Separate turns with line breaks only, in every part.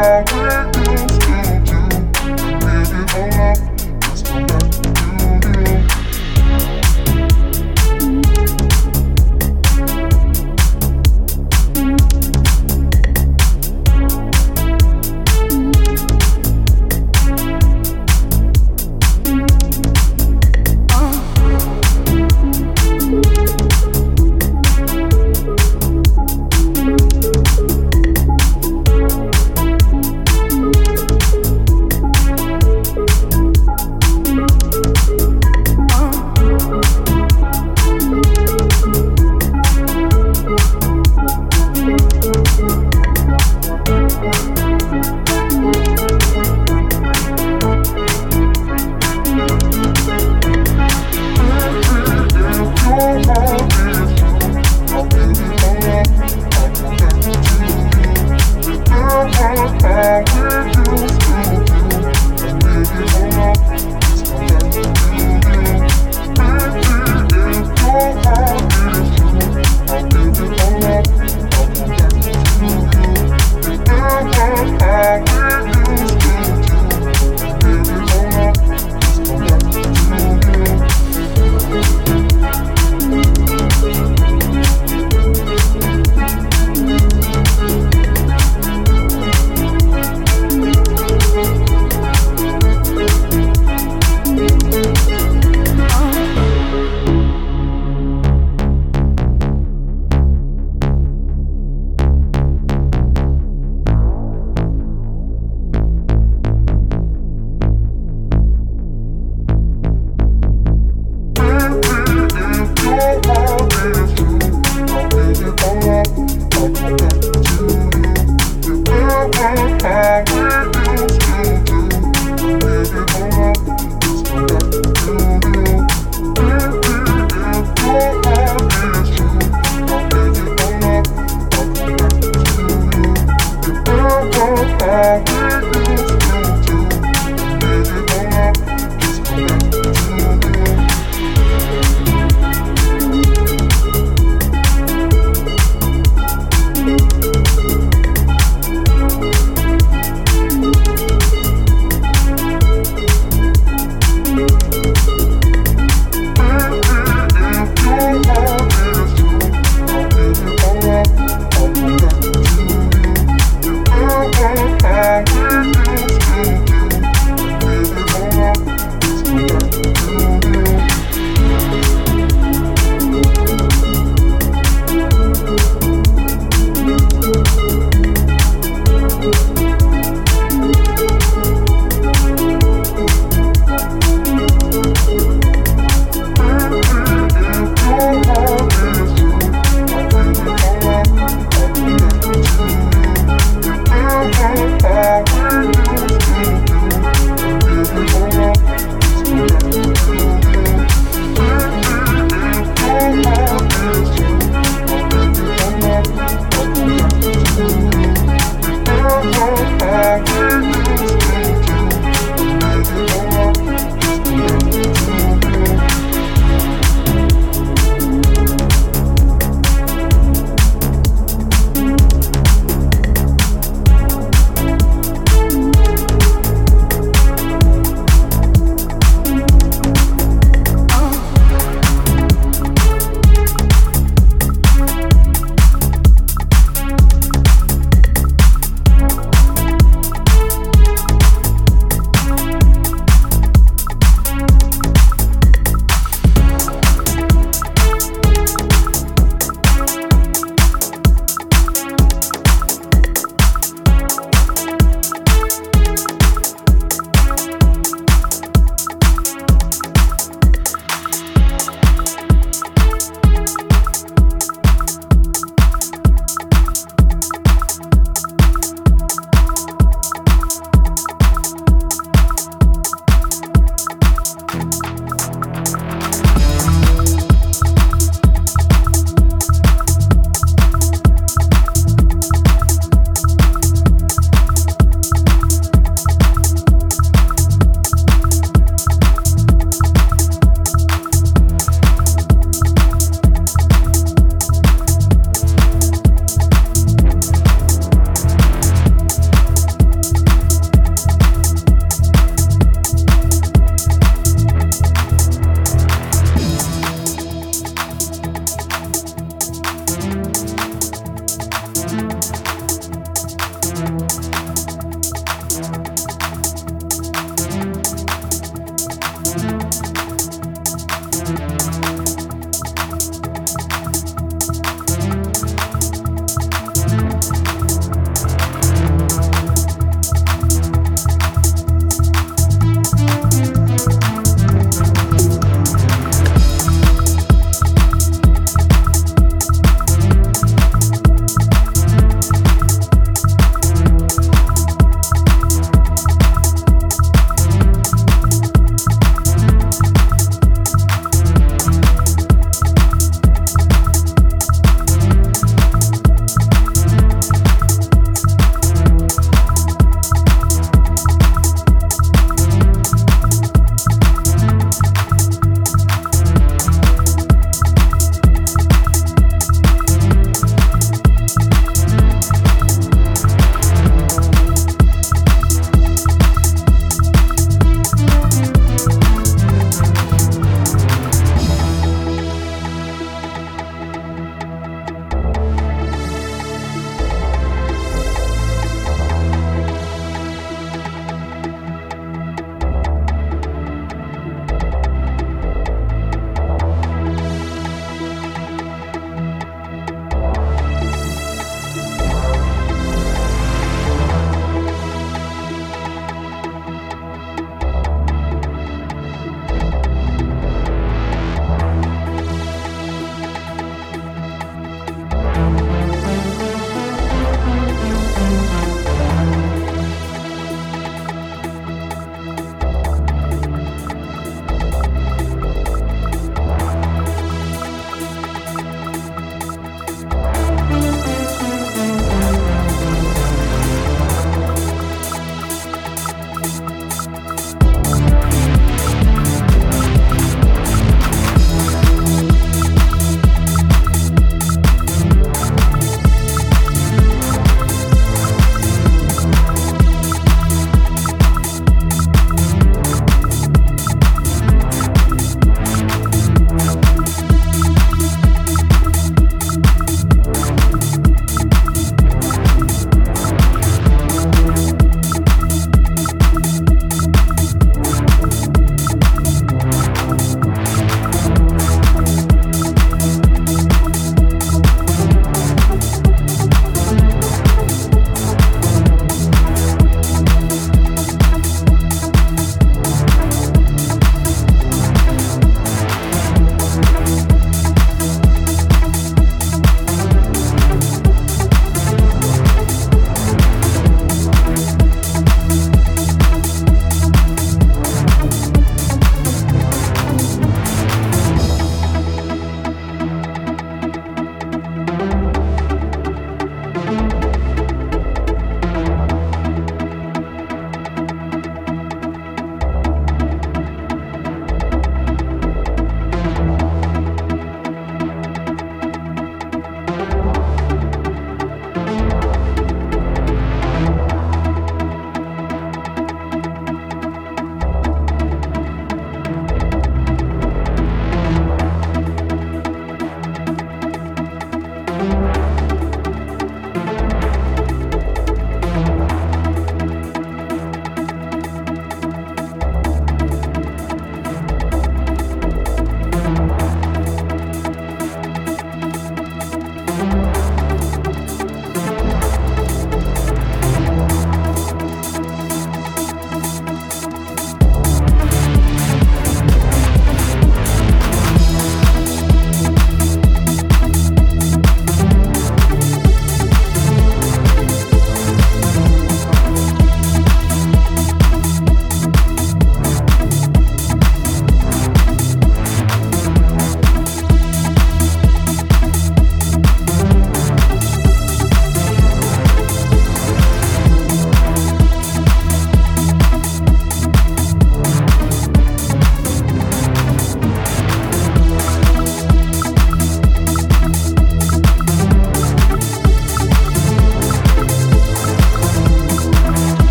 back.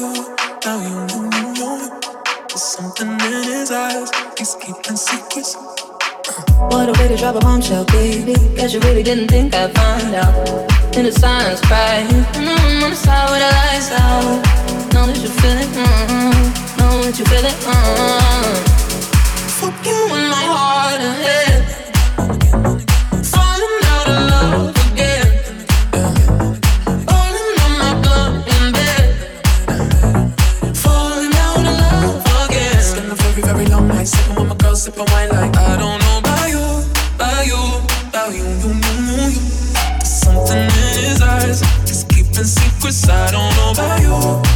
know you
something in his eyes, secrets.
What a way to drop a bombshell, baby. Cause you really didn't think I'd find out. In the silence, right? Mm-hmm, on the side with the lights out. Now that you feel it, mm-hmm. that you. Mm-hmm. Fuck you in my heart and head.
suicide, I don't know about you.